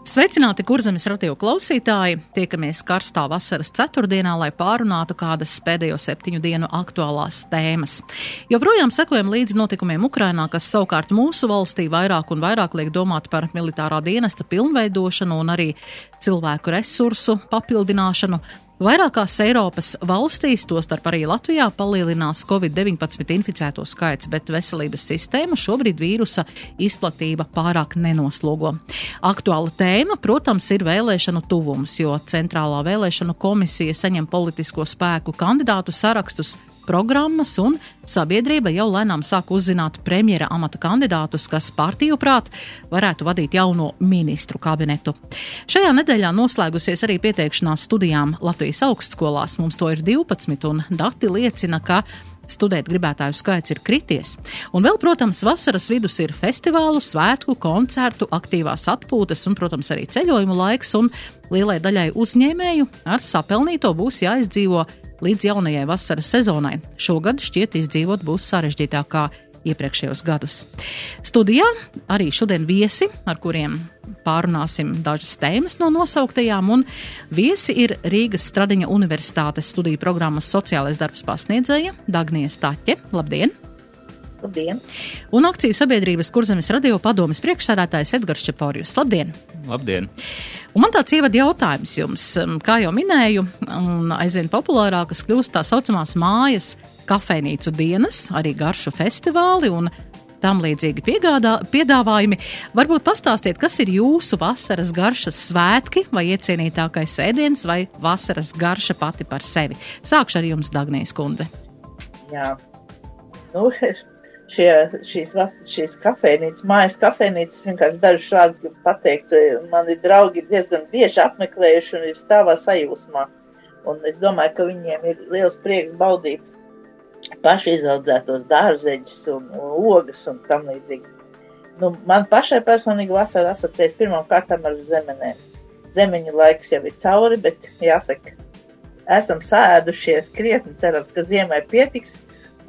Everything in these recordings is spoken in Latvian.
Sveicināti, kurzemes radio klausītāji! Tiekamies karstā vasaras ceturtdienā, lai pārunātu kādas pēdējo septiņu dienu aktuālās tēmas. Joprojām sekojam līdzi notikumiem Ukrainā, kas savukārt mūsu valstī vairāk un vairāk liek domāt par militārā dienesta pilnveidošanu un arī cilvēku resursu papildināšanu. Vairākās Eiropas valstīs, tostarp arī Latvijā, palielinās Covid-19 inficēto skaits, bet veselības sistēma šobrīd vīrusa izplatība pārāk nenoslogo. Aktuāla tēma, protams, ir vēlēšanu tuvums, jo Centrālā vēlēšanu komisija saņem politisko spēku kandidātu sarakstus programmas, un sabiedrība jau lēnām sāk uzzināt premjera amata kandidātus, kas partiju prāt varētu vadīt jauno ministru kabinetu. Šajā nedēļā noslēgusies arī pieteikšanās studijām Latvijas augstskolās. Mums to ir 12, un dati liecina, ka studēt gribētāju skaits ir krities. Un vēl, protams, vasaras vidus ir festivālu, svētku, koncertu, aktīvās atpūtas un, protams, arī ceļojumu laiks, un lielai daļai uzņēmēju ar sapelnīto būs jāizdzīvo līdz jaunajai vasaras sezonai. Šogad šķiet izdzīvot būs sarežģītāk kā iepriekšējos gadus. Studijā arī šodien viesi, ar kuriem pārunāsim dažas tēmas no nosauktajām, un viesi ir Rīgas Stradiņa Universitātes studiju programmas sociālais darbs pasniedzēja Dagnija Staķe. Labdien! Labdien! Un akciju sabiedrības kurzemes radio padomas priekšsēdētājs Edgars Čeporjus. Labdien! Labdien! Un man tāds ievada jautājums jums, kā jau minēju, un aizvien populārākas kļūst tā saucamās mājas kafejnīcu dienas, arī garšu festivāli un tam līdzīgi piegādā, piedāvājumi. Varbūt pastāstiet, kas ir jūsu vasaras garšas svētki vai iecienītākais ēdiens vai vasaras garša pati par sevi. Sākšu ar jums, Dagnijas kundze. Jā, nu, šie, šīs, šīs kafejnīcas, mājas kafejnīcas, vienkārši dažus vārdus gribu pateikt. Mani draugi diezgan bieži apmeklējuši un ir stāvā sajūsmā. Un es domāju, ka viņiem ir liels prieks baudīt paši izaudzētos dārzeņus un, un ogas un tam līdzīgi. Nu, man pašai personīgi vasara asociējas pirmām kārtām ar zemenēm. Zemeņu laiks jau ir cauri, bet jāsaka, esam sēdušies krietni, cerams, ka ziemai pietiks.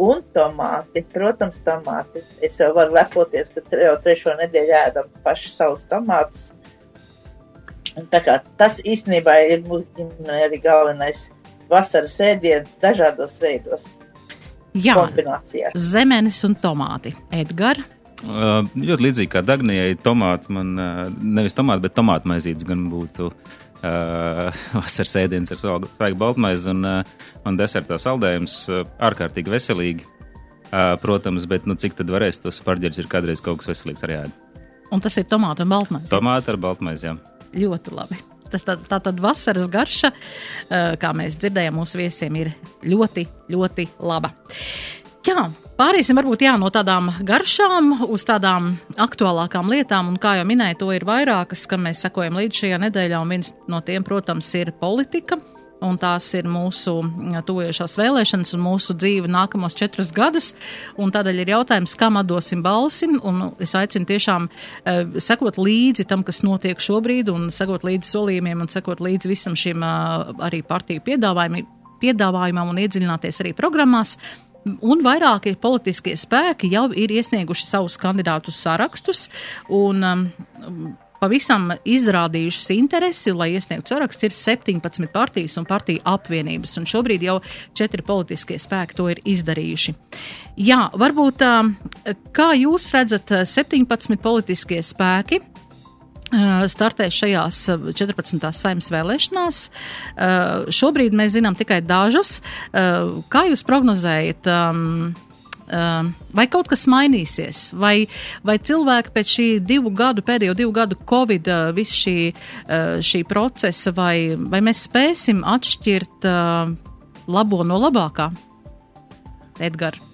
Un tomāti, protams, tomāti. Es jau varu lepoties, ka jau trešo nedēļu ēdam paši savus tomātus. Un tā kā tas īstenībā ir mūsu ģimenē arī galvenais vasaras ēdiens dažādos veidos. Jā, kombinācijās. Zemenes un tomāti. Edgars. Uh, ļoti līdzīgi kā Dagnijai, tomāti man, uh, nevis tomāti, bet tomātu maizītes gan būtu uh, vasaras ēdiens ar svaigu baltmaizi un, uh, un desertā saldējums uh, ārkārtīgi veselīgi. Uh, protams, bet nu, cik tad varēs tos spārģerus ir kādreiz kaut kas veselīgs arī ēd. Un tas ir tomāti un baltmaize. Tomāti ar baltmaizi, jā. Ļoti labi. Tas tā, tā tad vasaras garša, kā mēs dzirdējām, mūsu viesiem ir ļoti, ļoti laba. Jā, pāriesim varbūt jā, no tādām garšām uz tādām aktuālākām lietām, un kā jau minēju, to ir vairākas, kam mēs sekojam līdz šajā nedēļā, un viens no tiem, protams, ir politika un tās ir mūsu tuvojošās vēlēšanas un mūsu dzīve nākamos četrus gadus. Tādēļ ir jautājums, kam atdosim balsi, es aicinu tiešām uh, sekot līdzi tam, kas notiek šobrīd, un sekot līdzi solījumiem, un sekot līdzi visam šim uh, arī partiju piedāvājumam un iedziļināties arī programmās. Un vairāki politiskie spēki jau ir iesnieguši savus kandidātus sarakstus, un um, pavisam izrādījušas interesi, lai iesniegtu sarakstu, ir 17 partijas un partiju apvienības, un šobrīd jau četri politiskie spēki to ir izdarījuši. Jā, varbūt kā jūs redzat 17 politiskie spēki? Startēs šajās 14. saimnes vēlēšanās. Šobrīd mēs zinām tikai dažas. Kā jūs prognozējat? Um, vai kaut kas mainīsies, vai, vai cilvēki pēc šī divu gadu, pēdējo divu gadu Covid, visu šī, šī procesa, vai, vai mēs spēsim atšķirt labo no labākā? Edgar.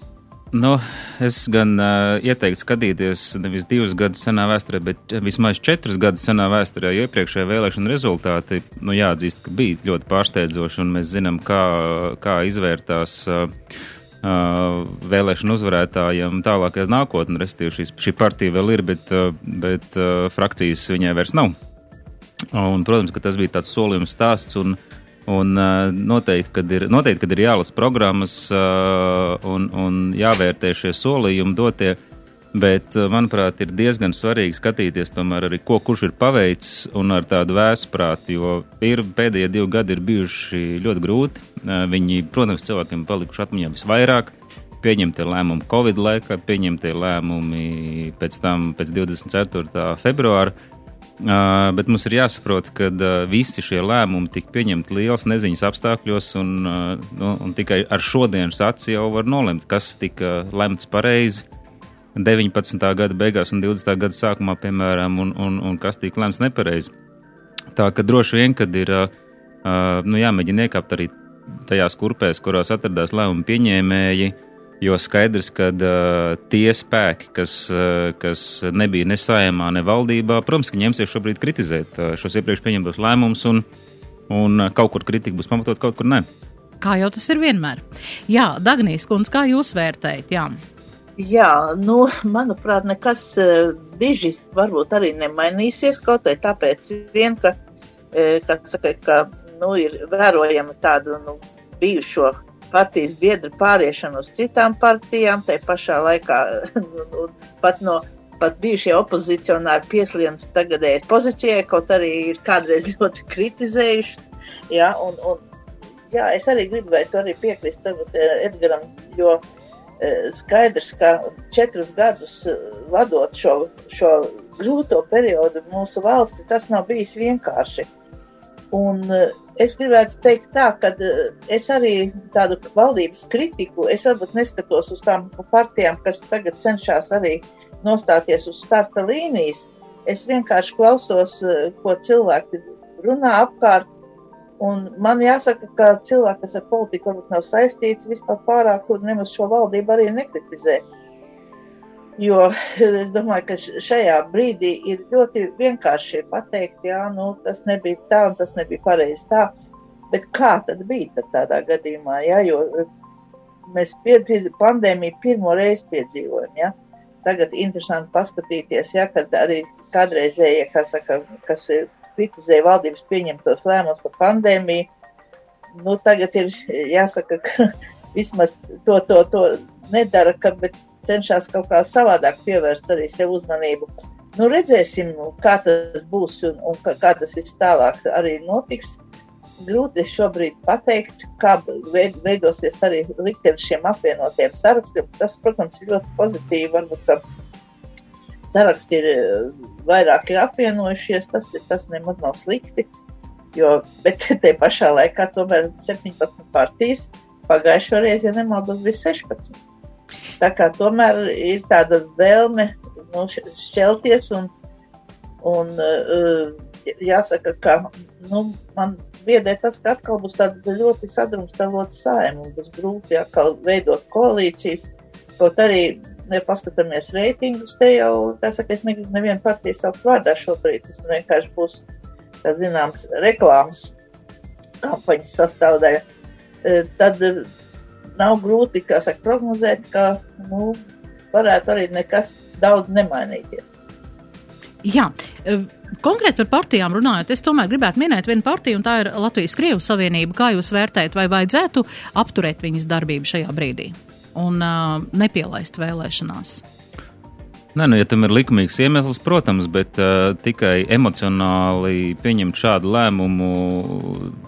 Nu, es gan uh, ieteiktu skatīties nevis divus gadus senā vēsturē, bet vismaz četrus gadus senā vēsturē, jo iepriekšējā vēlēšana rezultāti, nu, jāatzīst, ka bija ļoti pārsteidzoši, un mēs zinām, kā, kā izvērtās uh, vēlēšanu uzvarētājiem tālākajā nākotnē. Restīvi šī, šī partija vēl ir, bet, bet frakcijas viņai vairs nav. Un, protams, ka tas bija tāds solījums stāsts. Un, Un noteikti, kad ir, noteikti, kad ir jālasa programmas un, un jāvērtē šie solījumi dotie, Bet, manuprāt, ir diezgan svarīgi skatīties arī, ko kurš ir paveicis un ar tādu vēsprātu, jo ir, pēdējie divi gadi ir bijuši ļoti grūti. Viņi, protams, cilvēkiem palikuši atmiņā visvairāk. Pieņemtie lēmumi Covid laikā, pieņemtie lēmumi pēc tam, pēc 24. februāra. Uh, bet mums ir jāsaprot, ka uh, visi šie lēmumi tika pieņemti liels neziņas apstākļos, un, uh, nu, un tikai ar šodienas aci jau var nolemt, kas tika lemts pareizi, 19. gada beigās un 20. gada sākumā, piemēram, un, un, un kas tika lemts nepareizi. Tā ka droši vien, kad ir uh, nu, jāmēģina iekāpt arī tajās kurpēs, kurās atradās lēmumu pieņēmēji, jo skaidrs, ka uh, tie spēki, kas, uh, kas nebija ne saimā, ne valdībā, protams, ka ņemsies šobrīd kritizēt uh, šos iepriekš pieņemtos lēmumus, un, un uh, kaut kur kritika būs pamatot, kaut kur ne. Kā jau tas ir vienmēr. Jā, Dagnijas kundze, kā jūs vērtējat? Jā. Jā, nu, manuprāt, nekas uh, diži varbūt arī nemainīsies, kaut vai tāpēc vien, ka, uh, ka, saka, ka nu, ir vērojama tāda nu, bijušo partijas biedru pāriešana uz citām partijām, tai pašā laikā nu, pat no pat bijušie opozicionāri pieslienas tagadējai pozīcijai, kaut arī ir kādreiz ļoti kritizējuši. Jā, un, un, jā, es arī gribētu arī piekrist varbūt, Edgaram, jo Eh, skaidrs, ka četrus gadus eh, vadot šo, šo grūto periodu mūsu valsti, tas nav bijis vienkārši. Un eh, es gribētu teikt tā, ka es arī tādu valdības kritiku, es varbūt neskatos uz tām partijām, kas tagad cenšas arī nostāties uz starta līnijas. Es vienkārši klausos, ko cilvēki runā apkārt, Un man jāsaka, ka cilvēki, kas ar politiku varbūt nav saistīti, vispār pārāk nemaz šo valdību arī nekritizē. Jo es domāju, ka šajā brīdī ir ļoti vienkārši pateikt, jā, nu, tas nebija tā un tas nebija pareizi tā. Bet kā tad bija tad tādā gadījumā? Jā, jo mēs piedzīvojam pandēmiju pirmo reizi piedzīvojam. Jā. Tagad interesanti paskatīties, ja, arī kādreizējie, kas, saka, kas kritizēja valdības pieņemtos lēmumus par pandēmiju. Nu, tagad ir jāsaka, ka vismaz to, to, to nedara, ka, bet cenšas kaut kā savādāk pievērst arī sev uzmanību. Nu, redzēsim, kā tas būs un, un kā, tas viss tālāk arī notiks. Grūti šobrīd pateikt, kā veidosies arī liktenis šiem apvienotiem sarakstiem. Tas, protams, ir ļoti pozitīvi. Varbūt, ka saraksti ir vairāk ir apvienojušies, tas, tas nemaz nav slikti. Jo, bet te pašā laikā tomēr 17 partijas pagājušo reizi, ja nemaldos, bija 16. Tā kā tomēr ir tāda vēlme nu, šķelties un, un uh, jāsaka, ka nu, man biedē tas, ka atkal būs tāda ļoti sadrumstalota saima un būs grūti atkal veidot koalīcijas. Kaut arī ja paskatāmies reitingus, te jau, tā saka, es negribu nevienu partiju saukt vārdā šobrīd, tas vienkārši būs, kā zināms, reklāmas kampaņas sastāvdaļa. E, tad nav grūti, saka, prognozēt, ka, nu, varētu arī nekas daudz nemainīties. Jā, e, konkrēti par partijām runājot, es tomēr gribētu minēt vienu partiju, un tā ir Latvijas Krievu Savienība. Kā jūs vērtējat, vai vajadzētu apturēt viņas darbību šajā brīdī? un uh, nepielaist vēlēšanās. Nē, nu, ja tam ir likumīgs iemesls, protams, bet uh, tikai emocionāli pieņemt šādu lēmumu,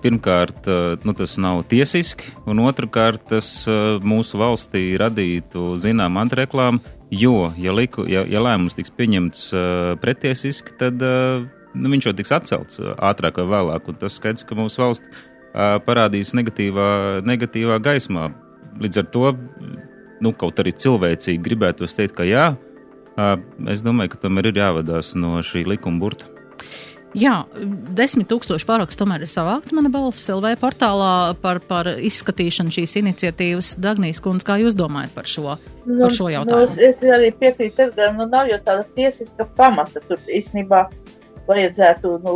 pirmkārt, uh, nu, tas nav tiesiski, un otrkārt, tas uh, mūsu valstī radītu zinām antreklāmu, jo, ja, liku, ja, ja lēmums tiks pieņemts uh, pretiesiski, tad uh, nu, viņš jau tiks atcelts uh, ātrāk vai vēlāk, un tas skaidrs, ka mūsu valsts uh, parādīs negatīvā, negatīvā gaismā. Līdz ar to, nu, kaut arī cilvēcīgi gribētu teikt, ka jā, es domāju, ka tam ir jāvadās no šī likuma burta. Jā, desmit tūkstoši parakstu tomēr ir savākti mana balss LV portālā par, par izskatīšanu šīs iniciatīvas. Dagnijas kundze, kā jūs domājat par šo, nu, par šo jautājumu? Nu, es arī piekrītu, ka nu, nav jau tāda tiesiska pamata. Tur īstenībā vajadzētu, nu,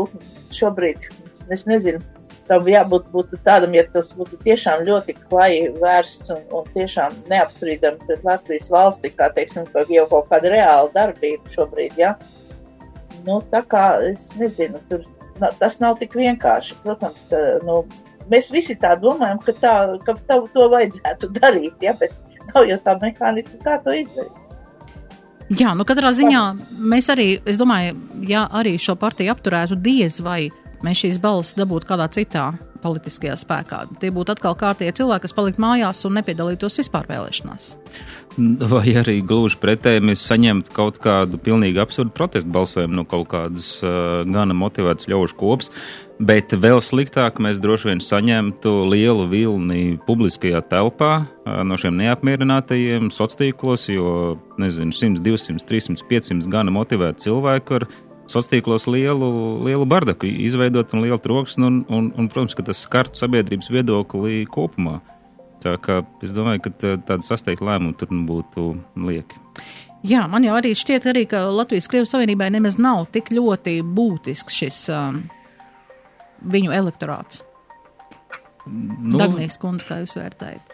šobrīd, es nezinu, tam jābūt būtu tādam, ja tas būtu tiešām ļoti klaji vērsts un, un tiešām neapstrīdam pret Latvijas valsti, kā teiksim, ka jau kaut kāda reāla darbība šobrīd, ja. Nu, tā kā es nezinu, tur, tas nav tik vienkārši. Protams, ka, nu, mēs visi tā domājam, ka, tā, ka tā, to vajadzētu darīt, ja, bet nav jau tā mehānisma, kā to izdarīt. Jā, nu katrā ziņā mēs arī, es domāju, ja arī šo partiju apturētu, diez vai mēs šīs balsis dabūtu kādā citā politiskajā spēkā. Tie būtu atkal kārtie cilvēki, kas palikt mājās un nepiedalītos vispār vēlēšanās. Vai arī gluži pretēji mēs saņemtu kaut kādu pilnīgi absurdu protestu balsojumu no kaut kādas uh, gana motivētas ļaužu kopas, bet vēl sliktāk mēs droši vien saņemtu lielu vilni publiskajā telpā uh, no šiem neapmierinātajiem sociālos tīklos, jo, nezinu, 100, 200, 300, 500 gana motivēti cilvēki ar sociālos lielu, lielu bardaku izveidot un lielu troksni, un, un, un, protams, ka tas skartu sabiedrības viedokli kopumā. Tā kā es domāju, ka tāda sasteigta lēmuma tur nu būtu lieki. Jā, man jau arī šķiet, arī, ka Latvijas Krievijas Savienībai nemaz nav tik ļoti būtisks šis um, viņu elektorāts. Nu, Dagnijas kundze, kā jūs vērtējat?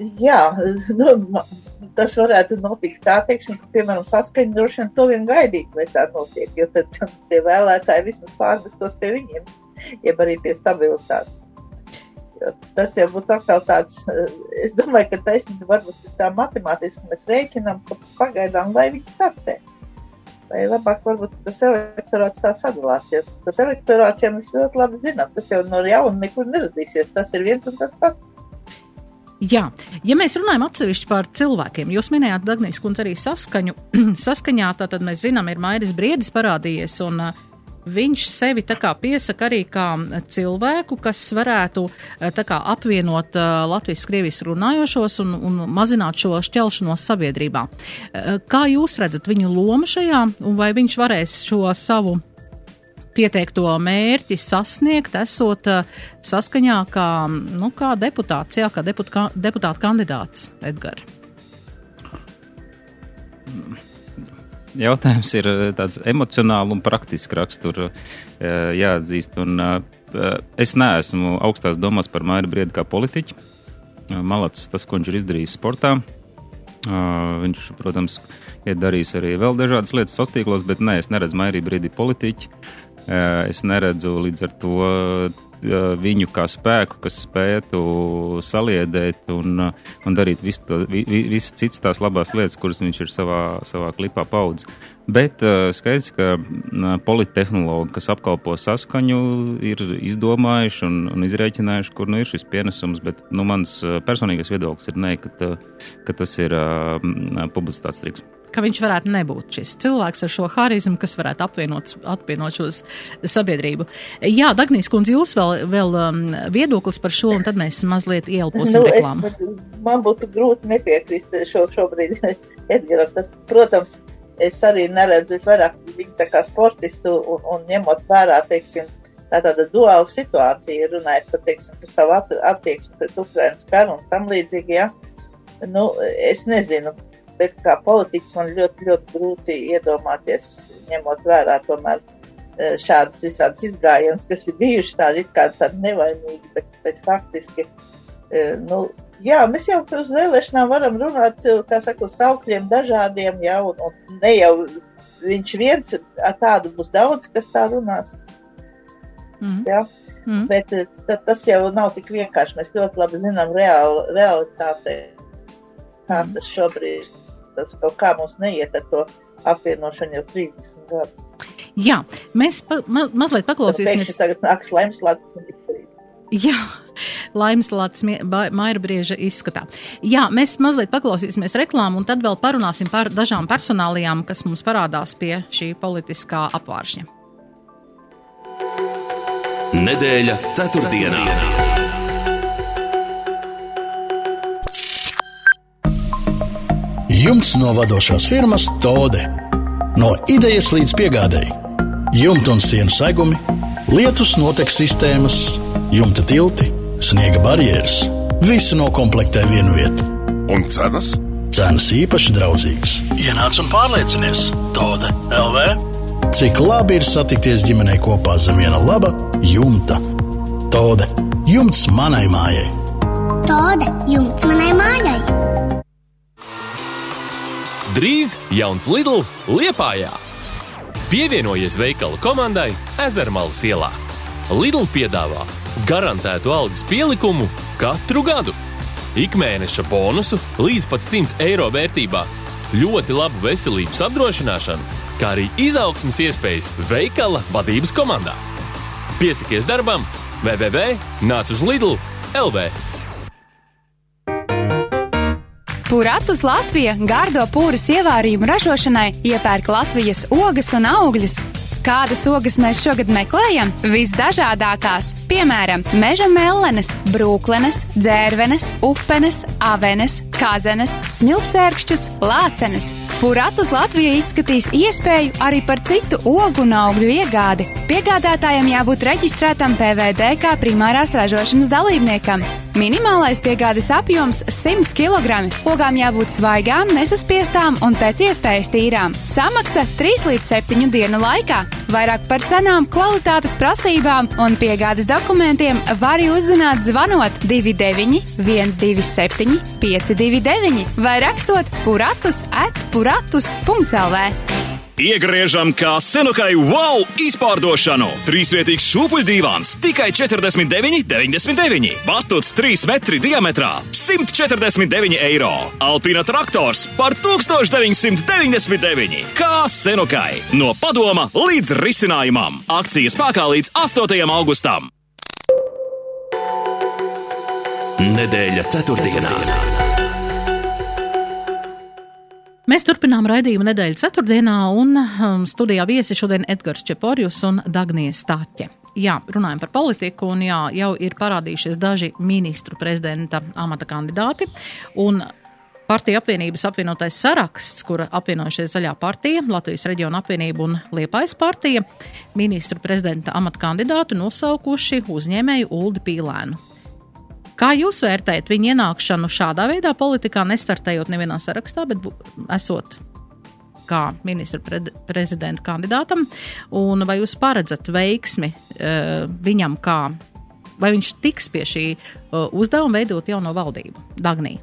Jā, nu, tas varētu notikt tā, teiksim, ka, piemēram, vien to vien gaidīt, lai tā notiek, jo tad tie vēlētāji vismaz pārvestos pie viņiem, jeb arī pie stabilitātes. Jo tas jau būtu atkal tāds, es domāju, ka taisnība varbūt tā matemātiski mēs rēķinam, ka pagaidām, lai viņi startē. Vai labāk varbūt tas elektorāts tā sadalās, jo tas elektorāts, ja mēs ļoti labi zinām, tas jau no jauna nekur neradīsies, tas ir viens un tas pats. Jā, ja mēs runājam atsevišķi par cilvēkiem, jūs minējāt, Dagnijas kundze, arī saskaņu. Saskaņā tātad mēs zinām, ir Mairis Briedis parādījies, un uh, viņš sevi tā kā piesaka arī kā cilvēku, kas varētu uh, tā kā apvienot uh, Latvijas-Krievijas runājošos un, un mazināt šo šķelšanos sabiedrībā. Kā jūs redzat viņu lomu šajā, un vai viņš varēs šo savu pieteikto mērķi sasniegt, esot uh, saskaņā kā, nu, kā deputāts, jā, kā deput, kā, deputāta kandidāts, Edgars? Jautājums ir uh, tāds emocionāls un praktisks rakstura, uh, jāatzīst. Un, es neesmu augstās domās par Maiju Briedu kā politiķu. Malacis tas, ko viņš ir izdarījis sportā. Viņš, protams, ir darījis arī vēl dažādas lietas sastīklos, bet nē, es neredzu Maiju Briedu politiķu. Es neredzu līdz ar to viņu kā spēku, kas spētu saliedēt un, un darīt visu to, visas citas tās labās lietas, kuras viņš ir savā, savā klipā paudzis. Bet skaidrs, ka politehnologi, kas apkalpo saskaņu, ir izdomājuši un, un izrēķinājuši, kur nu ir šis pienesums, bet nu, mans personīgais viedoklis ir nē, ka, ka tas ir uh, publicitātes triks ka viņš varētu nebūt šis cilvēks ar šo harizmu, kas varētu apvienot, apvienot šos sabiedrību. Jā, Dagnijas kundze, jūs vēl, vēl um, viedoklis par šo, un tad mēs mazliet ielposim nu, reklāmu. Es, man būtu grūti nepiekrist šo, šobrīd Edgaram. Tas, protams, es arī neredzu, es vairāk viņu tā kā sportistu un, un ņemot vērā, teiksim, tā tāda duāla situācija, runājot par, teiksim, par savu attieksmi pret Ukrainas karu un tam līdzīgi, ja. Nu, es nezinu, bet kā politiķis man ļoti, ļoti grūti iedomāties, ņemot vērā tomēr e, šādus visādus izgājienus, kas ir bijuši tādi it kā tādi nevainīgi, bet, bet faktiski, e, nu, jā, mēs jau uz vēlēšanām varam runāt, kā saku, saukļiem dažādiem, jā, un, un ne jau viņš viens, tādu būs daudz, kas tā runās. Mm. Jā. Mm. Bet e, tas jau nav tik vienkārši. Mēs ļoti labi zinām reāli, realitāti, kā mm. tas šobrīd ir tas kaut kā mums neiet ar to apvienošanu jau 30 gadus. Jā, mēs pa, ma, mazliet paklausīsimies. Tagad nāks laimes lācis un izdarīt. Jā, laimes lācis maira brieža izskatā. Jā, mēs mazliet paklausīsimies reklāmu un tad vēl parunāsim par dažām personālijām, kas mums parādās pie šī politiskā apvāršņa. Nedēļa ceturtdienā. ceturtdienā. Jumts no vadošās firmas Tode. No idejas līdz piegādēji. Jumta un sienu segumi, lietus notekes sistēmas, jumta tilti, sniega barjeras - visu noklāpē vienu vietu. Un cenas? Cenas īpaši draudzīgas. Ienāc un pārliecinies, Tode LV cik labi ir satikties ģimenei kopā zem viena laba jumta. Tode jumts manai mājai. Tode jumts manai mājai. Drīz jauns Lidl Liepājā. Pievienojies veikala komandai Ezermalas ielā. Lidl piedāvā garantētu algas pielikumu katru gadu, ikmēneša bonusu līdz pat 100 eiro vērtībā, ļoti labu veselības apdrošināšanu, kā arī izaugsmas iespējas veikala vadības komandā. Piesakies darbam, www.nāc uz Lidl LV! Puratus Latvija gārdo pūras ievārījumu ražošanai iepērk Latvijas ogas un augļus. Kādas ogas mēs šogad meklējam? Visdažādākās, piemēram, meža mellenes, brūklenes, dzērvenes, upenes, avenes, kazenes, smiltsērkšķus, lācenes. Puratus Latvija izskatīs iespēju arī par citu ogu un augļu iegādi. Piegādātājam jābūt reģistrētam PVD kā primārās ražošanas dalībniekam. Minimālais piegādes apjoms - 100 kg. Ogām jābūt svaigām, nesaspiestām un pēc iespējas tīrām. Samaksa 3 līdz 7 dienu laikā. Vairāk par cenām, kvalitātes prasībām un piegādes dokumentiem var uzzināt zvanot 29 127 529 vai rakstot puratus at puratus.lv. Iegriežam kā senukai wow izpārdošanu! Trīsvietīgs šūpuļdīvāns tikai 49,99. Batuts 3 metri diametrā - 149 eiro. Alpina traktors par 1999. Kā senukai! No padoma līdz risinājumam! Akcijas spēkā līdz 8. augustam! Nedēļa ceturtdienā. Mēs turpinām raidījumu nedēļu ceturtdienā, un um, studijā viesi šodien Edgars Čeporjus un Dagnija Stāķe. Jā, runājam par politiku, un jā, jau ir parādījušies daži ministru prezidenta amata kandidāti, un Partija apvienības apvienotais saraksts, kura apvienojušies Zaļā partija, Latvijas reģiona apvienība un Liepais partija, ministru prezidenta amata kandidātu nosaukuši uzņēmēju Uldi Pīlēnu. Kā jūs vērtējat viņa ienākšanu šādā veidā politikā, nestartējot nevienā sarakstā, bet esot kā ministra pre prezidenta kandidātam, un vai jūs paredzat veiksmi uh, viņam kā, vai viņš tiks pie šī uh, uzdevuma veidot jauno valdību? Dagnī.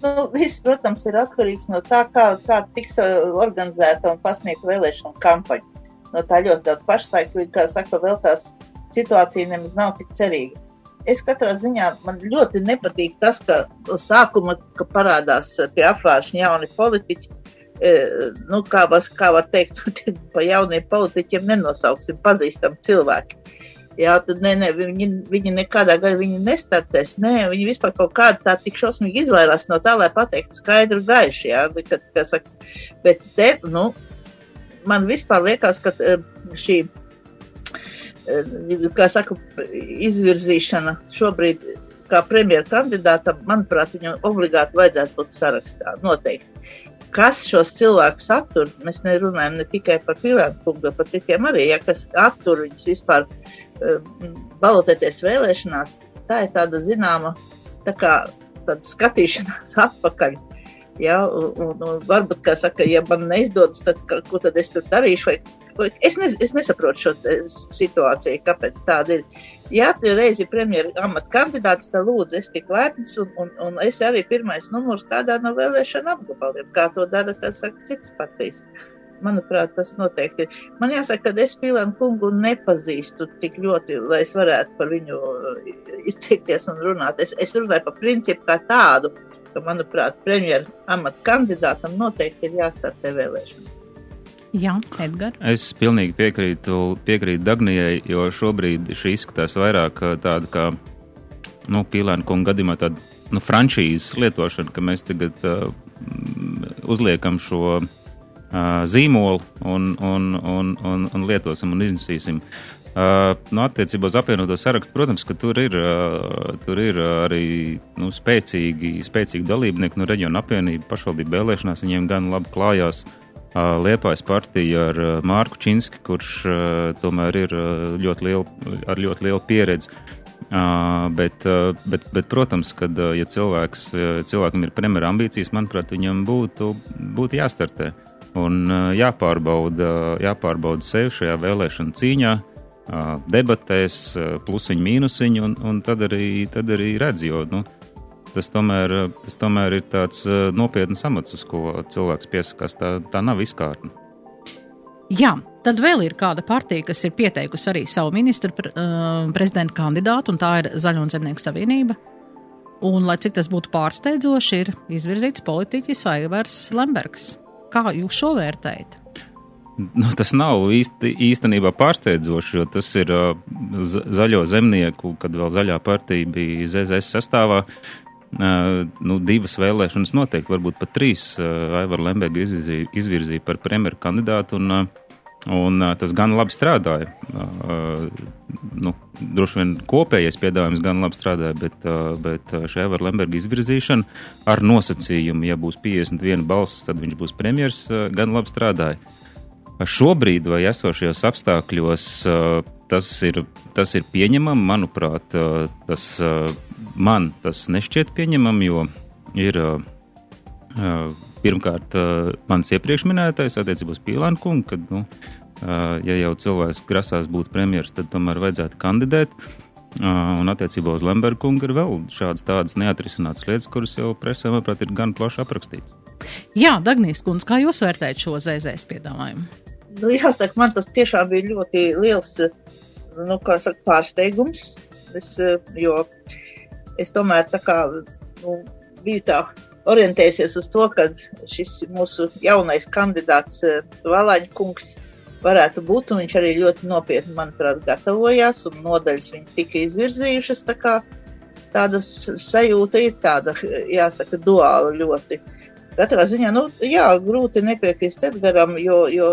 Nu, viss, protams, ir atkarīgs no tā, kā, kā tiks organizēta un pasniegta vēlēšana kampaņa. No tā ļoti daudz pašlaik, kā saka, vēl tās situācija nemaz nav tik cerīga es katrā ziņā man ļoti nepatīk tas, ka sākuma ka parādās pie apvāršņa jauni politiķi. E, nu, kā, var, kā var teikt, pa jauniem politiķiem nenosauksim pazīstami cilvēki. Jā, tad nē, nē, viņi, viņi nekādā gadā viņi nestartēs. Nē, viņi vispār kaut kādā tā tik šausmīgi izvairās no tā, lai pateiktu skaidru gaišu. Jā, bet, kad, saka, bet te, nu, man vispār liekas, ka e, šī Eh, kā saka, izvirzīšana šobrīd kā premjera kandidātam, manuprāt, viņam obligāti vajadzētu būt sarakstā. Noteikti. Kas šos cilvēkus attur? Mēs nerunājam ne tikai par Pilēnu kungu, bet par citiem arī, ja kas attur viņus vispār uh, balotēties vēlēšanās. Tā ir tāda zināma, tā kā tāda skatīšanās atpakaļ. Ja, un, un, un varbūt, kā saka, ja man neizdodas, tad ko tad es tur darīšu, vai Es, ne, es nesaprotu šo situāciju, kāpēc tāda ir. Ja tu reizi ir premjeras amata kandidāts, tad lūdzu, es tik lepns, un, un, un es arī pirmais numurs kādā no vēlēšana apgabaliem, kā to dara, kā saka, citas partijas. Manuprāt, tas noteikti ir. Man jāsaka, ka es Pīlānu kungu nepazīstu tik ļoti, lai es varētu par viņu izteikties un runāt. Es, es runāju par principu kā tādu, ka, manuprāt, premjeras amata kandidātam noteikti ir jāstartē vēlēšanas. Jā, Edgars. Es pilnīgi piekrītu, piekrītu Dagnijai, jo šobrīd šī izskatās vairāk tāda kā, nu, Pīlēna kunga gadījumā tāda, nu, franšīzes lietošana, ka mēs tagad uh, uzliekam šo uh, zīmolu un, un, un, un, un lietosim un iznesīsim. Uh, nu, attiecībā uz apvienoto sarakstu, protams, ka tur ir, uh, tur ir arī nu, spēcīgi, spēcīgi dalībnieki nu, reģiona apvienība pašvaldību vēlēšanās. Viņiem gan labi klājās uh, Liepājas partija ar Mārku Činski, kurš tomēr ir ļoti lielu, ar ļoti lielu pieredzi. Bet, bet, bet, protams, kad ja cilvēks, cilvēkam ir premjera ambīcijas, manuprāt, viņam būtu, būtu jāstartē. un jāpārbauda, jāpārbauda sevi šajā vēlēšana cīņā, debatēs, plusiņi, mīnusiņi, un, un tad, arī, tad arī redz, jo nu, tas, tomēr, tas tomēr ir tāds nopietns amats, uz ko cilvēks piesakās. Tā, tā nav izkārtne. Jā, tad vēl ir kāda partija, kas ir pieteikusi arī savu ministru uh, prezidenta kandidātu, un tā ir Zaļo un Zemnieku savienība. Un, lai cik tas būtu pārsteidzoši, ir izvirzīts politiķis Aivars Lembergs. Kā jūs šo vērtējat? Nu, tas nav īsti, īstenībā pārsteidzoši, jo tas ir uh, zaļo zemnieku, kad vēl zaļā partija bija ZZS sastāvā. Nu, divas vēlēšanas noteikti, varbūt pat trīs. Uh, Aivar Lemberga izvirzīja, izvirzīja par premjeru kandidātu, un, un tas gan labi strādāja. Nu, droši vien kopējais piedāvājums gan labi strādāja, bet, bet šī Aivar Lemberga izvirzīšana ar nosacījumu, ja būs 51 balsis, tad viņš būs premjers, gan labi strādāja. Šobrīd vai esošajos apstākļos tas ir, tas ir pieņemami, manuprāt, tas man tas nešķiet pieņemami, jo ir pirmkārt mans iepriekš minētais attiecībos Pīlāna kungu, kad, nu, ja jau cilvēks grasās būt premjeras, tad tomēr vajadzētu kandidēt. Un attiecībā uz Lemberga kungu ir vēl šādas tādas neatrisinātas lietas, kuras jau presē, manuprāt, ir gan plaši aprakstītas. Jā, Dagnijas kundze, kā jūs vērtējat šo ZZS piedāvājumu? Nu, jāsaka, man tas tiešām bija ļoti liels nu, saka, pārsteigums. Es, jo es tomēr tā kā nu, biju tā orientējusies uz to, ka šis mūsu jaunais kandidāts Valaņa kungs varētu būt, un viņš arī ļoti nopietni, manuprāt, gatavojās, un nodaļas viņas tika izvirzījušas. Tā kā tāda sajūta ir tāda, jāsaka, duāla ļoti. Katrā ziņā, nu, jā, grūti nepiekrist Edgaram, jo, jo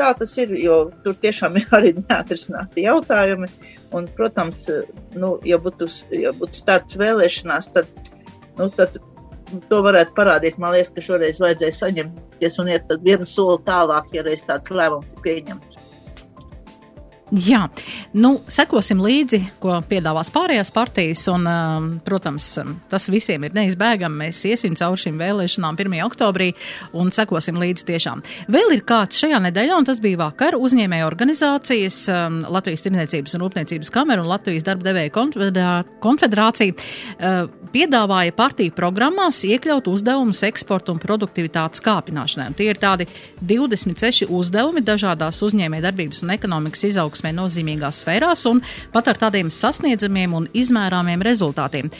tā tas ir, jo tur tiešām ir arī neatrisināti jautājumi. Un, protams, nu, ja būtu, ja būtu starts vēlēšanās, tad, nu, tad to varētu parādīt. Man liekas, ka šoreiz vajadzēja saņemties un iet vienu soli tālāk, ja reiz tāds lēmums ir pieņemts. Jā, nu, sekosim līdzi, ko piedāvās pārējās partijas, un, um, protams, tas visiem ir neizbēgami. Mēs iesim cauri šīm vēlēšanām 1. oktobrī un sekosim līdzi tiešām. Vēl ir kāds šajā nedēļā, un tas bija vakar, uzņēmēja organizācijas um, Latvijas Tirniecības un Rūpniecības kamera un Latvijas darba devēja konfederācija uh, piedāvāja partiju programmās iekļaut uzdevumus eksporta un produktivitātes kāpināšanai. Un tie ir tādi 26 uzdevumi dažādās uzņēmēja darbības un ekonomikas izaugsmes izaugsmē nozīmīgās sfērās un pat ar tādiem sasniedzamiem un izmērāmiem rezultātiem.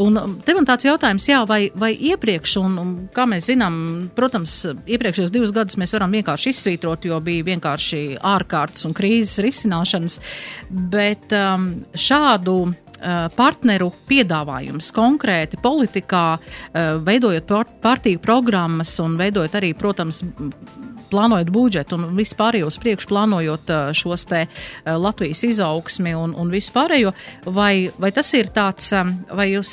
Un um, te man tāds jautājums, jā, vai, vai iepriekš, un, un kā mēs zinām, protams, iepriekšējos divus gadus mēs varam vienkārši izsvītrot, jo bija vienkārši ārkārtas un krīzes risināšanas, bet um, šādu partneru piedāvājums konkrēti politikā, uh, veidojot partiju programmas un veidojot arī, protams, plānojot budžetu un vispārējo uz priekšu plānojot šos te Latvijas izaugsmi un, un vispārējo, vai, vai tas ir tāds, vai jūs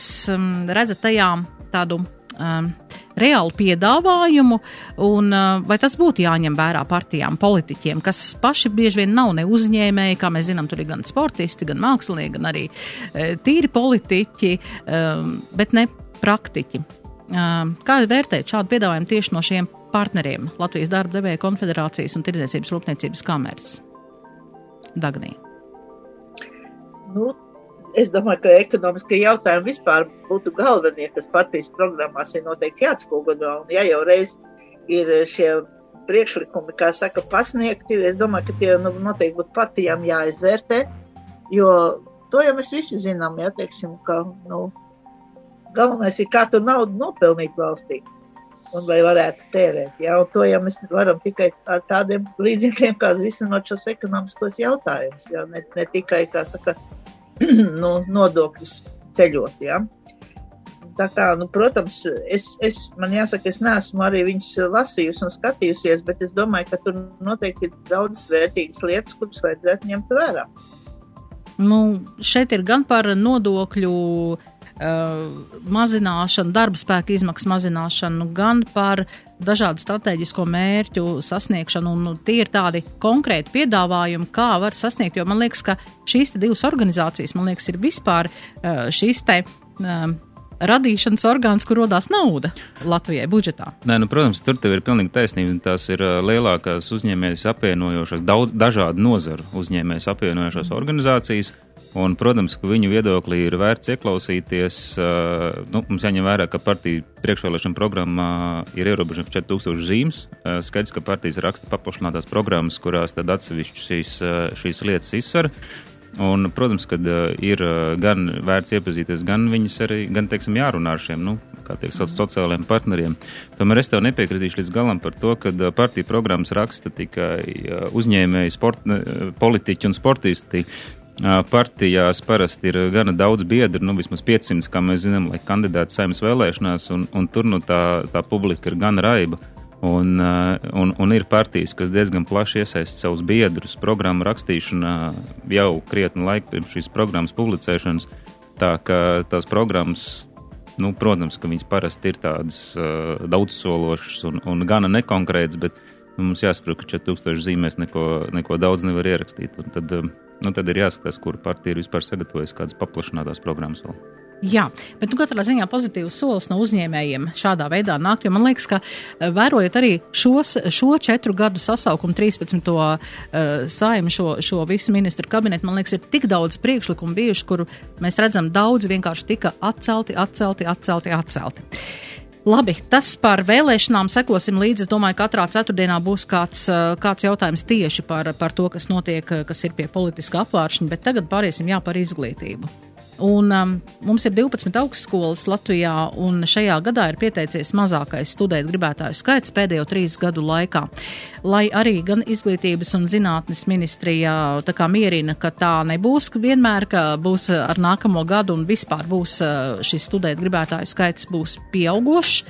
redzat tajā tādu um, reālu piedāvājumu, un uh, vai tas būtu jāņem vērā partijām, politiķiem, kas paši bieži vien nav ne uzņēmēji, kā mēs zinām, tur ir gan sportisti, gan mākslinieki, gan arī uh, tīri politiķi, um, bet ne praktiķi. Um, kā vērtēt šādu piedāvājumu tieši no šiem partneriem Latvijas darba devēja konfederācijas un tirdzniecības rūpniecības kameras? Dagnī. Nu, es domāju, ka ekonomiskie jautājumi vispār būtu galvenie, kas partijas programmās ir noteikti jāatspoguļo. Un ja jau reiz ir šie priekšlikumi, kā saka, pasniegti, es domāju, ka tie nu, noteikti būtu partijām jāizvērtē, jo to jau mēs visi zinām, ja teiksim, ka, nu, galvenais ir, kā tu naudu nopelnīt valstī un vai varētu tērēt. Ja? Un to jau mēs varam tikai ar tādiem līdzekļiem, kā risinot šos ekonomiskos jautājumus, ja? ne, ne tikai, kā saka, nu, nodokļus ceļot. Ja? Tā kā, nu, protams, es, es, man jāsaka, es neesmu arī viņus lasījusi un skatījusies, bet es domāju, ka tur noteikti ir daudzas vērtīgas lietas, kuras vajadzētu ņemt vērā. Nu, šeit ir gan par nodokļu Uh, mazināšanu, darba spēka izmaksu mazināšanu, gan par dažādu strateģisko mērķu sasniegšanu. Un, tie ir tādi konkrēti piedāvājumi, kā var sasniegt. Jo man liekas, ka šīs divas organizācijas, man liekas, ir vispār uh, šīs te. Radīšanas orgāns, kur rodās nauda Latvijai budžetā. Nē, nu, protams, tur ir pilnīgi taisnība. Tās ir lielākās uzņēmējas apvienojošas, daudz dažādu nozaru uzņēmējas apvienojošās organizācijas. Un, protams, ka viņu viedoklī ir vērts ieklausīties. Nu, mums jāņem vērā, ka partija priekšvēlēšana programmā ir ierobežota 4000 zīmes. Skaidrs, ka partijas raksta paplašinātās programmas, kurās tad atsevišķi šīs, šīs lietas izsver. Un, protams, ka uh, ir uh, gan vērts iepazīties, gan viņus arī, gan, teiksim, jārunā ar šiem, nu, kā tiek sauc, sociālajiem partneriem. Tomēr es tev nepiekritīšu līdz galam par to, ka uh, partija programmas raksta tikai uh, uzņēmēji, sport, politiķi un sportisti. Uh, Partijās parasti ir gana daudz biedru, nu vismaz 500, kā mēs zinām, lai kandidāti saimnes vēlēšanās, un, un tur nu tā, tā publika ir gan raiba. Un, uh, un, un ir partijas, kas diezgan plaši iesaista savus biedrus programmu rakstīšanā jau krietni laika pirms šīs programmas publicēšanas. Tā ka tās programmas, nu, protams, ka viņas parasti ir tādas uh, daudzsološas un, un gana nekonkrētas, bet nu, mums jāsaprot, ka 4000 zīmēs neko, neko daudz nevar ierakstīt. Un tad, uh, nu, tad ir jāskatās, kur partija ir vispār sagatavojusi kādas paplašinātās programmas vēl. Jā, bet nu, katrā ziņā pozitīvs solis no uzņēmējiem šādā veidā nāk, man liekas, ka eh, vērojot arī šos, šo četru gadu sasaukumu, 13. Uh, saimu, šo, šo visu ministru kabinetu, man liekas, ir tik daudz priekšlikumu bijuši, kur mēs redzam, daudz vienkārši tika atcelti, atcelti, atcelti, atcelti. Labi, tas par vēlēšanām sekosim līdzi. Es domāju, ka katrā ceturtdienā būs kāds, eh, kāds jautājums tieši par, par to, kas notiek, kas ir pie politiska apvāršņa, bet tagad pāriesim jā par izglītību. Un, um, mums ir 12 augstskolas Latvijā, un šajā gadā ir pieteicies mazākais studēt gribētāju skaits pēdējo trīs gadu laikā. Lai arī gan izglītības un zinātnes ministrijā tā kā mierina, ka tā nebūs vienmēr, ka būs ar nākamo gadu un vispār būs uh, šis studēt gribētāju skaits būs pieaugošs,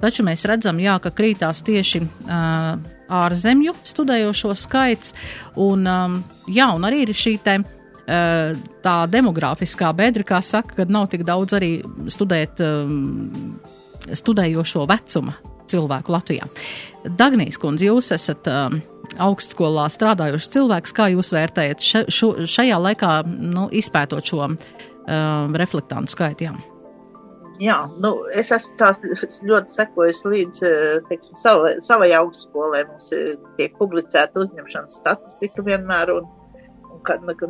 taču mēs redzam, jā, ka krītās tieši uh, ārzemju studējošo skaits, un, um, jā, un arī ir šī tā demografiskā bedra, kā saka, kad nav tik daudz arī studēt, um, studējošo vecuma cilvēku Latvijā. Dagnijas kundze, jūs esat um, augstskolā strādājuši cilvēks, kā jūs vērtējat še, šo, šajā laikā, nu, izpētot šo um, reflektantu skaitu? Jā. Jā, nu, es esmu tās ļoti sekojusi līdz eh, teiksim, savai, savai augstskolai. Mums tiek publicēta uzņemšanas statistika vienmēr, un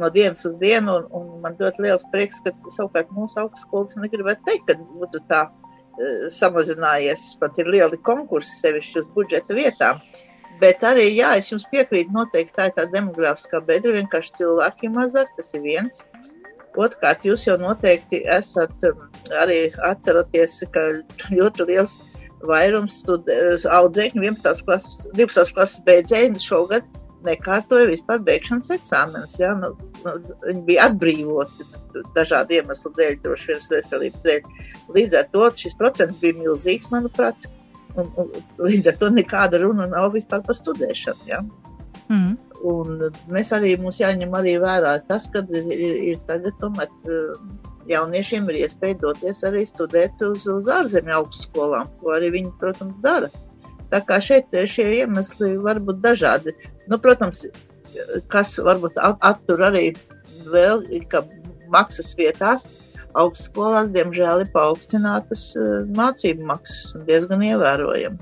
no dienas uz dienu, un, un man ļoti liels prieks, ka savukārt mūsu augstskolas negribētu teikt, ka būtu tā uh, samazinājies, pat ir lieli konkursi sevišķi uz budžeta vietām. Bet arī, jā, es jums piekrītu, noteikti tā ir tā demografiskā bedra, vienkārši cilvēki mazāk, tas ir viens. Otrkārt, jūs jau noteikti esat um, arī atceroties, ka ļoti liels vairums audzēkņu 11. klases, 12. klases beidzēju šogad nekārtoja vispār beigšanas eksāmenus. Ja? Nu, nu, viņi bija atbrīvoti dažādu iemeslu dēļ, droši vien veselības dēļ. Līdz ar to šis procents bija milzīgs, manuprāt. Un, un, līdz ar to nekāda runa nav vispār par studēšanu. Ja? Mm. Un mēs arī mums jāņem arī vērā tas, ka ir, ir tagad tomēr jauniešiem ir iespēja doties arī studēt uz, uz ārzemju augstskolām, ko arī viņi, protams, dara. Tā kā šeit šie iemesli var būt dažādi. Nu, protams, kas varbūt attur arī vēl, ka maksas vietās augstskolās, diemžēl, ir paaugstinātas uh, mācību maksas diezgan ievērojami.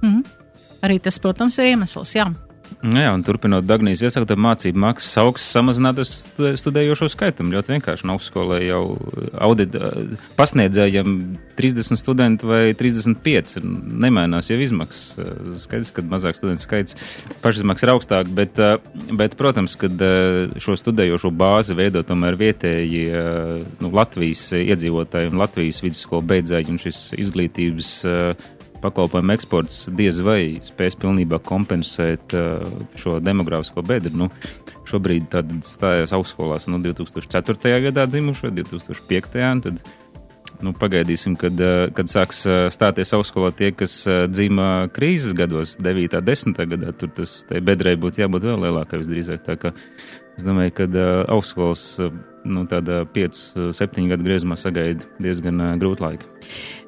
Mm. Arī tas, protams, ir iemesls, jā. Nu jā, un turpinot Dagnijas iesakot, mācību maksas augsts samazinātas studējošo skaitam. Ļoti vienkārši no augstskolē jau audit pasniedzējiem 30 studenti vai 35. Nemainās jau izmaksas. Skaidrs, ka mazāk studentu skaits pašizmaksas ir augstāk, bet, bet, protams, kad šo studējošo bāzi veido tomēr vietēji nu, Latvijas iedzīvotāji un Latvijas vidusskolu beidzēji un šis izglītības pakalpojumu eksports diez vai spēs pilnībā kompensēt uh, šo demogrāfisko bedru. Nu, šobrīd stājās augstskolās nu, 2004. gadā dzimušo, 2005. un tad nu, pagaidīsim, kad, uh, kad sāks uh, stāties augstskolā tie, kas dzima krīzes gados, 9. un 10. gadā. Tur tas bedrei būtu jābūt vēl lielākai visdrīzāk. Tā kā es domāju, ka augstskolas nu, tādā 5-7 gadu griezumā sagaida diezgan grūti laiki.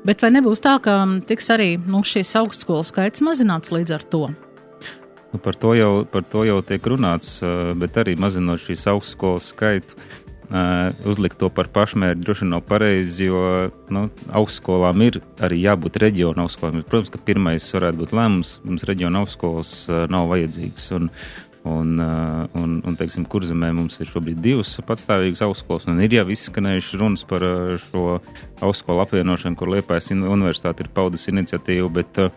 Bet vai nebūs tā, ka tiks arī nu, šīs augstskolas skaits mazināts līdz ar to? Nu, par, to jau, par to jau tiek runāts, bet arī mazinot šīs augstskolas skaitu. uh, uzlikt to par pašmērķi droši vien nav pareizi, jo nu, augstskolām ir arī jābūt reģiona augstskolām. Protams, ka pirmais varētu būt lēmums, mums reģiona augstskolas uh, nav vajadzīgas. Un, Un, uh, un, un teiksim, kurzemē mums ir šobrīd divas patstāvīgas augstskolas, un ir jau izskanējuši runas par uh, šo augstskolu apvienošanu, kur Liepājas universitāte ir paudus iniciatīvu, bet uh,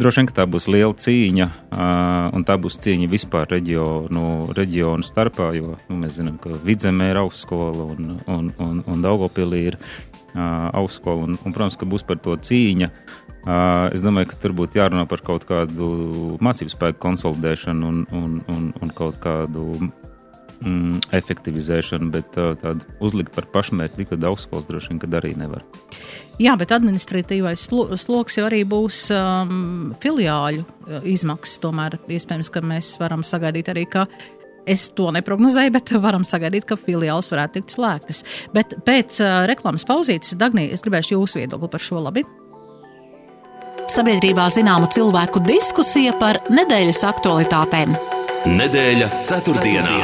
droši vien, ka tā būs liela cīņa, un tā būs cīņa vispār reģionu, reģionu starpā, jo nu, mēs zinām, ka Vidzemē ir augstskola un, un, un, un Daugopilī ir augstskola, un, un, protams, ka būs par to cīņa. Uh, es domāju, ka tur būtu jārunā par kaut kādu mācību spēku konsolidēšanu un, un, un, un kaut kādu mm, efektivizēšanu, bet uh, tādu uzlikt par pašmērķi likvidu augstskolas droši vien, kad arī nevar. Jā, bet administratīvais sloks jau arī būs um, filiāļu izmaksas. Tomēr iespējams, ka mēs varam sagaidīt arī, ka Es to neprognozēju, bet varam sagaidīt, ka filiāls varētu tikt slēgtas. Bet pēc uh, reklāmas pauzītes, Dagnī, es gribēšu jūsu viedokli par šo labi. Sabiedrībā zināma cilvēku diskusija par nedēļas aktualitātēm. Nedēļa ceturtdienā.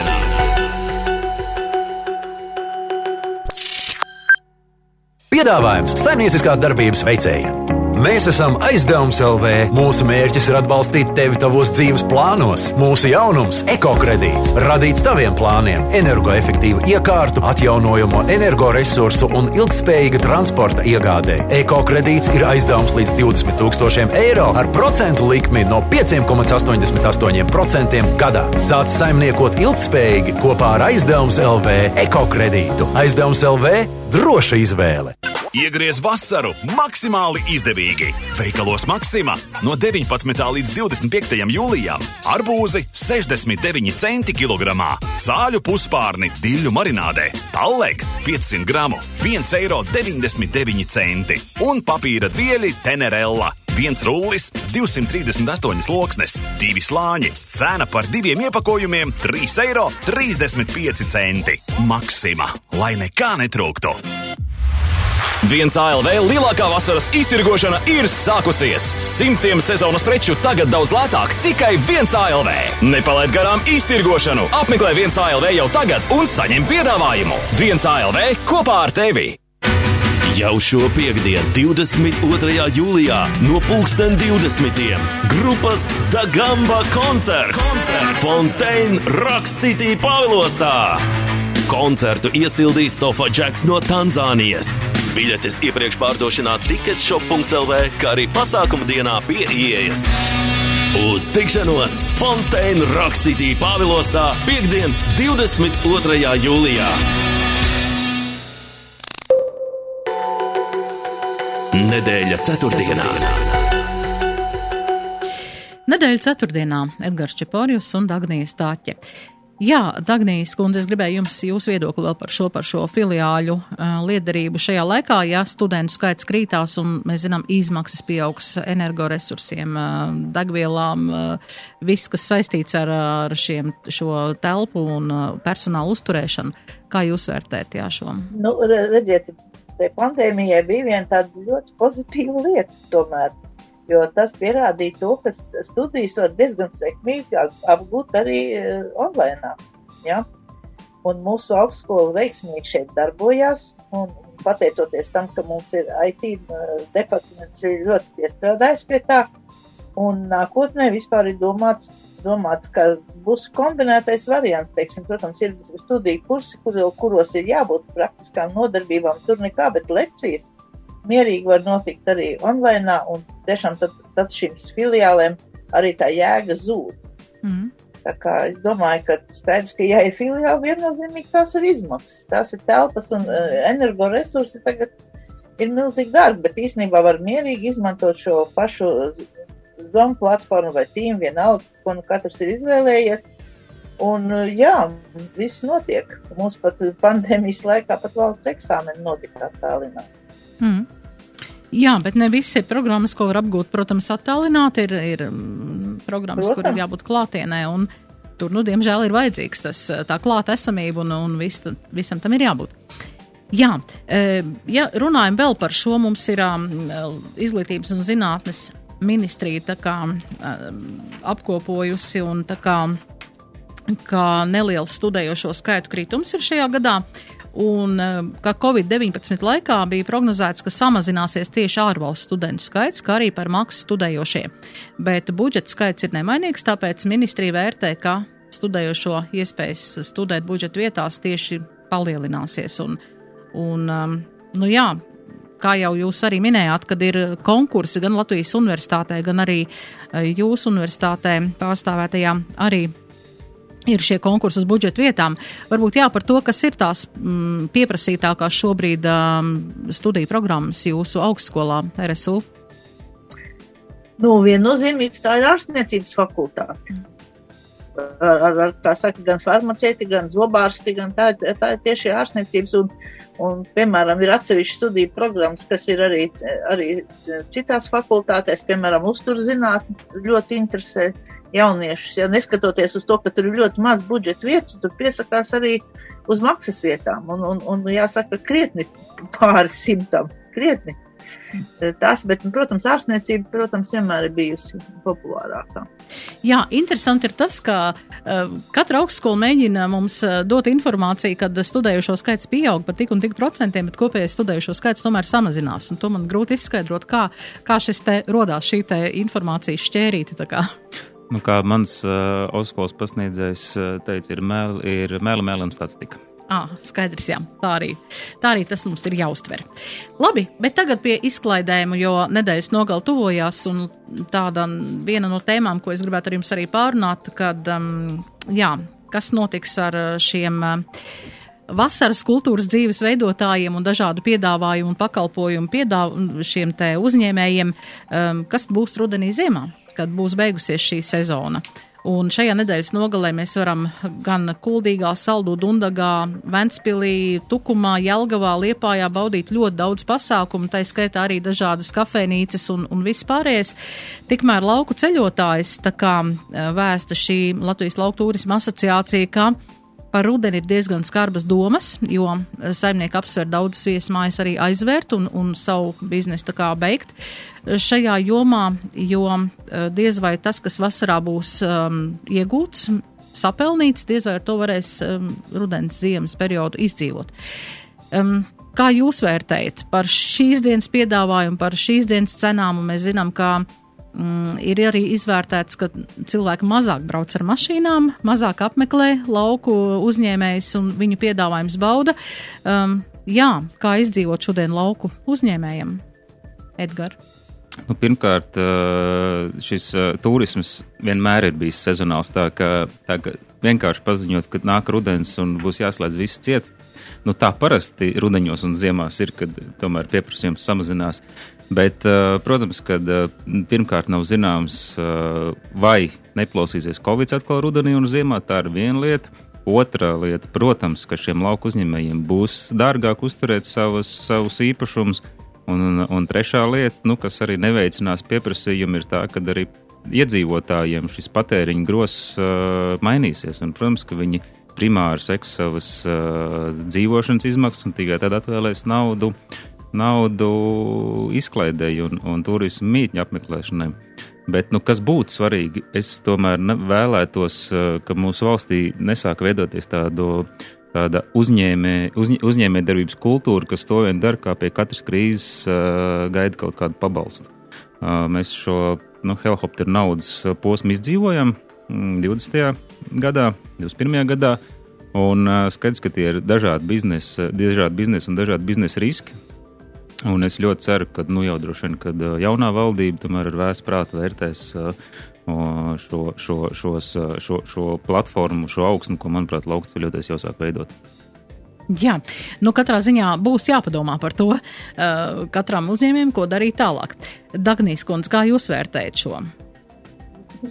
Piedāvājums saimnieciskās darbības veicējiem. Mēs esam aizdevums LV. Mūsu mērķis ir atbalstīt tevi tavos dzīves plānos. Mūsu jaunums - ekokredīts, radīts taviem plāniem, energoefektīvu iekārtu, atjaunojamo energoresursu un ilgspējīga transporta iegādē. Ekokredīts ir aizdevums līdz 20 000 eiro ar procentu likmi no 5,88% gadā. Sāc saimniekot ilgspējīgi kopā ar aizdevums LV ekokredītu. Aizdevums LV - droša izvēle! Iegriez vasaru maksimāli izdevīgi. Veikalos Maksima no 19. līdz 25. jūlijam arbūzi 69 centi kilogramā, sāļu puspārni diļu marinādē, palleg 500 gramu 1,99 eiro un papīra dvieļi Tenerella. Viens rullis, 238 loksnes, divi slāņi. Cena par diviem iepakojumiem - 3,35 eiro. Maksima, lai nekā netrūktu! Viens ALV lielākā vasaras iztirgošana ir sākusies. Simtiem sezonas preču tagad daudz lētāk tikai viens ALV. Nepalaid garām iztirgošanu. Apmeklē viens ALV jau tagad un saņem piedāvājumu. Viens ALV kopā ar tevi. Jau šo piekdienu, 22. jūlijā, no 2020. grupas Dagamba koncerts Koncert. Fontaine Rock City Pavilostā. Koncertu iesildīs Tofa Džeks no Tanzānijas. Biļetes iepriekš pārdošanā ticketshop.lv, kā arī pasākuma dienā pie ieejas. Uz tikšanos Fontaine Rock City Pāvilostā piekdien, 22. jūlijā. Nedēļa ceturtdienā. Nedēļa ceturtdienā Edgars Čeporjus un Dagnijas Tāķe. Jā, Dagnijas kundze, es gribēju jums jūsu viedokli vēl par šo, par šo filiāļu uh, liederību šajā laikā, ja studentu skaits krītās un, mēs zinām, izmaksas pieaugs energoresursiem, uh, degvielām, uh, viss, kas saistīts ar, ar šiem, šo telpu un uh, personālu uzturēšanu. Kā jūs vērtējat jā, šo? Nu, redziet, pandēmijai bija viena tāda ļoti pozitīva lieta tomēr jo tas pierādīja to, ka studijas var diezgan sekmīgi apgūt arī uh, online. Ja? Un mūsu augstskola veiksmīgi šeit darbojās, pateicoties tam, ka mums ir IT uh, departaments, ir ļoti piestrādājis pie tā, un nākotnē vispār ir domāts, domāts ka būs kombinētais variants. Teiksim, protams, ir studiju kursi, kur, kuros ir jābūt praktiskām nodarbībām, tur nekā, bet lekcijas mierīgi var notikt arī online, un tiešām tad, tad šīm filiālēm arī tā jēga zūd. Mm. Tā kā es domāju, ka skaidrs, ka ja ir filiāli, viennozīmīgi tās ir izmaksas, tās ir telpas un uh, energoresursi tagad ir milzīgi dārgi, bet īstenībā var mierīgi izmantot šo pašu zonu platformu vai tīmu, vienalga, ko nu katrs ir izvēlējies. Un, uh, jā, viss notiek. Mums pat pandēmijas laikā pat valsts eksāmeni notika tālinā. Mm. Jā, bet ne viss ir programmas, ko var apgūt, protams, attālināti. Ir, ir mm, programmas, protams. kur ir jābūt klātienē. Un, tur, nu, diemžēl, ir vajadzīgs tas, tā klāta esamība, un, un vis, visam tam ir jābūt. Jā, e, ja runājam vēl par šo, mums ir um, izglītības un zinātnes ministrija tā kā apkopojusi un tā kā, kā neliels studējošo skaitu kritums ir šajā gadā. Un uh, ka Covid-19 laikā bija prognozēts, ka samazināsies tieši ārvalstu studentu skaits, kā arī par maksu studējošie. Bet budžeta skaits ir nemainīgs, tāpēc ministrija vērtē, ka studējošo iespējas studēt budžeta vietās tieši palielināsies. Un, un, um, nu jā, kā jau jūs arī minējāt, kad ir konkursi gan Latvijas universitātē, gan arī uh, jūsu universitātē pārstāvētajā arī ir šie konkursi uz budžeta vietām. Varbūt jā, par to, kas ir tās mm, pieprasītākās šobrīd um, studiju programmas jūsu augstskolā RSU. Nu, viennozīmīgi tā ir ārstniecības fakultāte. Ar, ar, ar kā saka, gan farmaceiti, gan zobārsti, gan tā, tā ir tieši ārstniecības un, un, piemēram, ir atsevišķi studiju programmas, kas ir arī, arī citās fakultātēs, piemēram, uzturzinātne ļoti interesē jauniešus. Ja neskatoties uz to, ka tur ir ļoti maz budžeta vietu, tur piesakās arī uz maksas vietām un, un, un jāsaka, krietni pāri simtam. Krietni. Tas, bet, nu, protams, ārstniecība, protams, vienmēr ir bijusi populārākā. Jā, interesanti ir tas, ka uh, katra augstskola mēģina mums uh, dot informāciju, kad studējušo skaits pieaug par tik un tik procentiem, bet kopējais studējušo skaits tomēr samazinās. To man grūti izskaidrot, kā, kā šis te rodās šī te informācijas šķērīti. Nu, kā mans uh, Oskols pasniedzējs uh, teica, ir mēl, ir mēla mēlam statistika. Ah, skaidrs, jā. Tā arī, tā arī tas mums ir jāuztver. Labi, bet tagad pie izklaidēm, jo nedēļas nogala tuvojās, un tāda viena no tēmām, ko es gribētu ar jums arī pārunāt, kad, um, jā, kas notiks ar šiem uh, vasaras kultūras dzīves veidotājiem un dažādu piedāvājumu un pakalpojumu piedāv šiem te uzņēmējiem, um, kas būs rudenī ziemā kad būs beigusies šī sezona. Un šajā nedēļas nogalē mēs varam gan Kuldīgā, Saldū, Dundagā, Ventspilī, Tukumā, Jelgavā, Liepājā baudīt ļoti daudz pasākumu, tā skaitā arī dažādas kafejnīcas un, un vispārējais. Tikmēr lauku ceļotājs, tā kā eh, vēsta šī Latvijas lauku turisma asociācija, ka Par rudeni ir diezgan skarbas domas, jo eh, saimnieki apsver daudzas viesmājas arī aizvērt un, un savu biznesu tā kā beigt eh, šajā jomā, jo eh, diez vai tas, kas vasarā būs um, iegūts, sapelnīts, diez vai ar to varēs um, rudens ziemas periodu izdzīvot. Um, kā jūs vērtējat par šīs dienas piedāvājumu, par šīs dienas cenām? Mēs zinām, ka Mm, ir arī izvērtēts, ka cilvēki mazāk brauc ar mašīnām, mazāk apmeklē lauku uzņēmējus un viņu piedāvājums bauda. Um, jā, kā izdzīvot šodien lauku uzņēmējiem? Edgars. Nu, pirmkārt, uh, šis uh, turisms vienmēr ir bijis sezonāls. Tā ka, tā ka vienkārši paziņot, ka nāk rudens un būs jāslēdz viss ciet. Nu, tā parasti rudenos un ziemās ir, kad tomēr pieprasījums samazinās. Bet, uh, protams, ka uh, pirmkārt nav zināms, uh, vai neplausīsies Covid atkal rudenī un ziemā. Tā ir viena lieta. Otra lieta, protams, ka šiem lauku uzņēmējiem būs dārgāk uzturēt savus, savus īpašumus. Un, un, trešā lieta, nu, kas arī neveicinās pieprasījumu, ir tā, ka arī iedzīvotājiem šis patēriņa gross uh, mainīsies. Un, protams, ka viņi primāri seks savas uh, dzīvošanas izmaksas un tikai tad atvēlēs naudu uh, naudu izklaidēji un, un turismu mītņu apmeklēšanai. Bet, nu, kas būtu svarīgi, es tomēr vēlētos, eh, ka mūsu valstī nesāk veidoties tādu, tāda uzņēmē, uz, uzņēmē darbības kultūra, kas to vien dara, kā pie katras krīzes uh, gaida kaut kādu pabalstu. Uh, mēs šo nu, helikopteru naudas posmu izdzīvojam 20. Mm, gadā, 21. gadā, un skaidrs, ka tie ir dažādi biznesa, dažādi biznesa un dažādi biznesa riski, Un es ļoti ceru, ka nu, jau droši vien, kad jaunā valdība tomēr ar vēstu prātu vērtēs šo, šo, šos, šo, šo platformu, šo augstu, ko, manuprāt, laukts ceļoties jau sāk veidot. Jā, nu katrā ziņā būs jāpadomā par to uh, katram uzņēmējam, ko darīt tālāk. Dagnijas kundze, kā jūs vērtējat šo?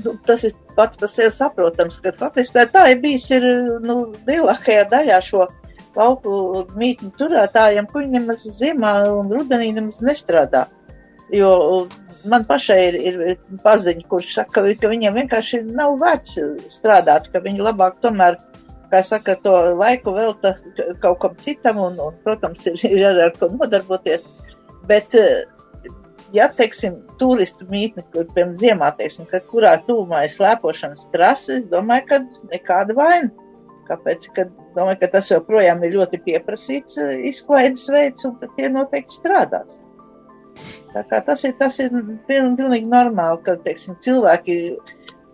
Nu, tas ir pats par sevi saprotams, ka faktiski tā ir bijis ir, nu, lielākajā daļā šo lauku mītņu turētājiem, ka viņi nemaz ziemā un rudenī nemaz nestrādā. Jo man pašai ir, ir, ir paziņa, kurš saka, ka, viņiem vienkārši nav vērts strādāt, ka viņi labāk tomēr, kā saka, to laiku velta kaut kam citam un, un protams, ir, ir ar, ar ko nodarboties. Bet, ja, teiksim, turistu mītne, kur, piemēram, ziemā, teiksim, ka kurā tūmā ir slēpošanas trases, es domāju, ka nekāda vaina Kāpēc? Kad, domāju, ka tas joprojām ir ļoti pieprasīts uh, izklaides veids un tie noteikti strādās. Tas ir, tas ir pilnīgi normāli, ka teiksim, cilvēki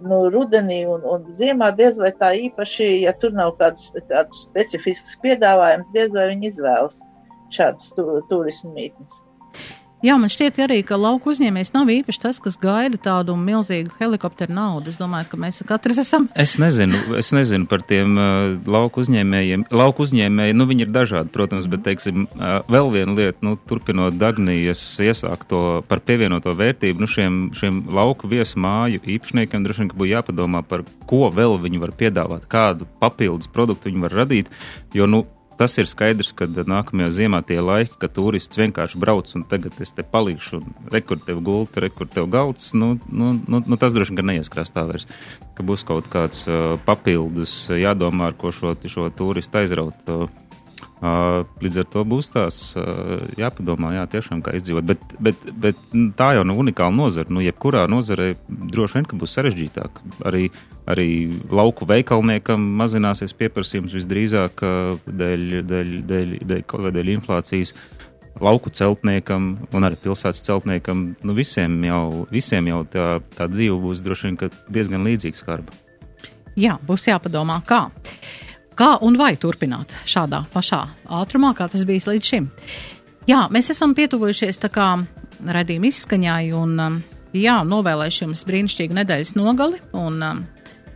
nu, rudenī un, un ziemā diez vai tā īpaši, ja tur nav kāds, kāds specifisks piedāvājums, diez vai viņi izvēlas šādas tu, turismu mītnes. Jā, man šķiet arī, ka lauku uzņēmējs nav īpaši tas, kas gaida tādu milzīgu helikopteru naudu. Es domāju, ka mēs katrs esam. Es nezinu, es nezinu par tiem uh, lauku uzņēmējiem. Lauku uzņēmēji, nu viņi ir dažādi, protams, bet, teiksim, uh, vēl viena lieta, nu, turpinot Dagnijas iesākto par pievienoto vērtību, nu, šiem, šiem lauku viesu māju īpašniekiem droši vien, ka būtu jāpadomā par ko vēl viņi var piedāvāt, kādu papildus produktu viņi var radīt, jo, nu, Tas ir skaidrs, ka nākamajā ziemā tie laiki, kad turists vienkārši brauc un tagad es te palīšu, un rekur tev gulta, rekur tev galds, nu, nu, nu, nu tas droši vien neieskrās tā vairs, ka būs kaut kāds uh, papildus jādomā, ar ko šo, šo turistu aizraut. Uh, Līdz ar to būs tās jāpadomā, jā, tiešām kā izdzīvot. Bet, bet, bet tā jau nav unikāla nozara. Nu, jebkurā nozarē droši vien būs sarežģītāk. Arī, arī lauku veikalniekam mazināsies pieprasījums visdrīzāk dēļ, dēļ, dēļ, dēļ, dēļ, dēļ inflācijas. Lauku celtniekam un arī pilsētas celtniekam, nu visiem jau, visiem jau tā, tā dzīve būs droši vien diezgan līdzīga skarba. Jā, būs jāpadomā, kā. Kā un vai turpināt šādā pašā ātrumā, kā tas bijis līdz šim? Jā, mēs esam pietuvojušies tā kā redzījuma izskaņai un, um, jā, novēlēšu jums brīnišķīgu nedēļas nogali un um,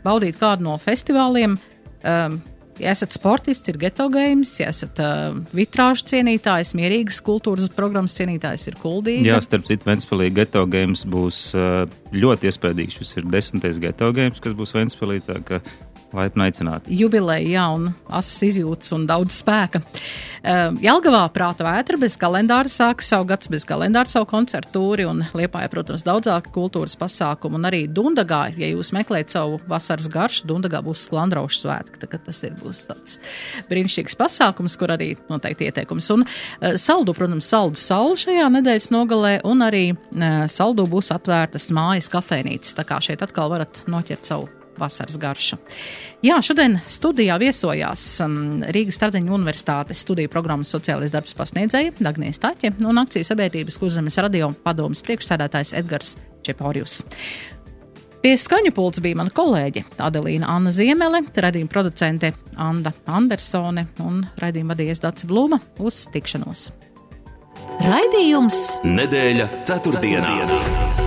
baudīt kādu no festivāliem. Um, ja esat sportists, ir geto games, ja esat uh, vitrāžu cienītājs, mierīgas kultūras programmas cienītājs, ir kuldīgi. Jā, starp citu, Ventspēlī geto games būs uh, ļoti iespaidīgs. Šis ir desmitais geto games, kas būs Ventspēlī. Tā, ka Laipni aicināti. Jubileja, jā, un asas izjūtas un daudz spēka. Uh, Jelgavā prāta vētra bez kalendāra sāka savu gads bez kalendāra savu koncertu tūri un Liepāja, protams, daudzāki kultūras pasākumi. Un arī Dundagā, ja jūs meklējat savu vasaras garšu, Dundagā būs sklandraušu svētki, ka tas ir būs tāds brīnišķīgs pasākums, kur arī noteikti ieteikums. Un uh, saldu, protams, saldu saulu šajā nedēļas nogalē, un arī uh, saldu būs atvērtas mājas kafejnīcas, tā kā šeit atkal varat noķert savu vasaras garšu. Jā, šodien studijā viesojās um, Rīgas Tardeņu Universitātes studiju programmas sociālais darbs pasniedzēja Dagnijas Taķe un akciju sabiedrības kurzemes radio padomas priekšsēdētājs Edgars Čepaurjus. Pie skaņu pults bija mana kolēģe Adelīna Anna Ziemele, radījuma producente Anda Andersone un radījuma vadījies Dats Blūma uz tikšanos. Raidījums Nedēļa ceturtdienā. ceturtdienā.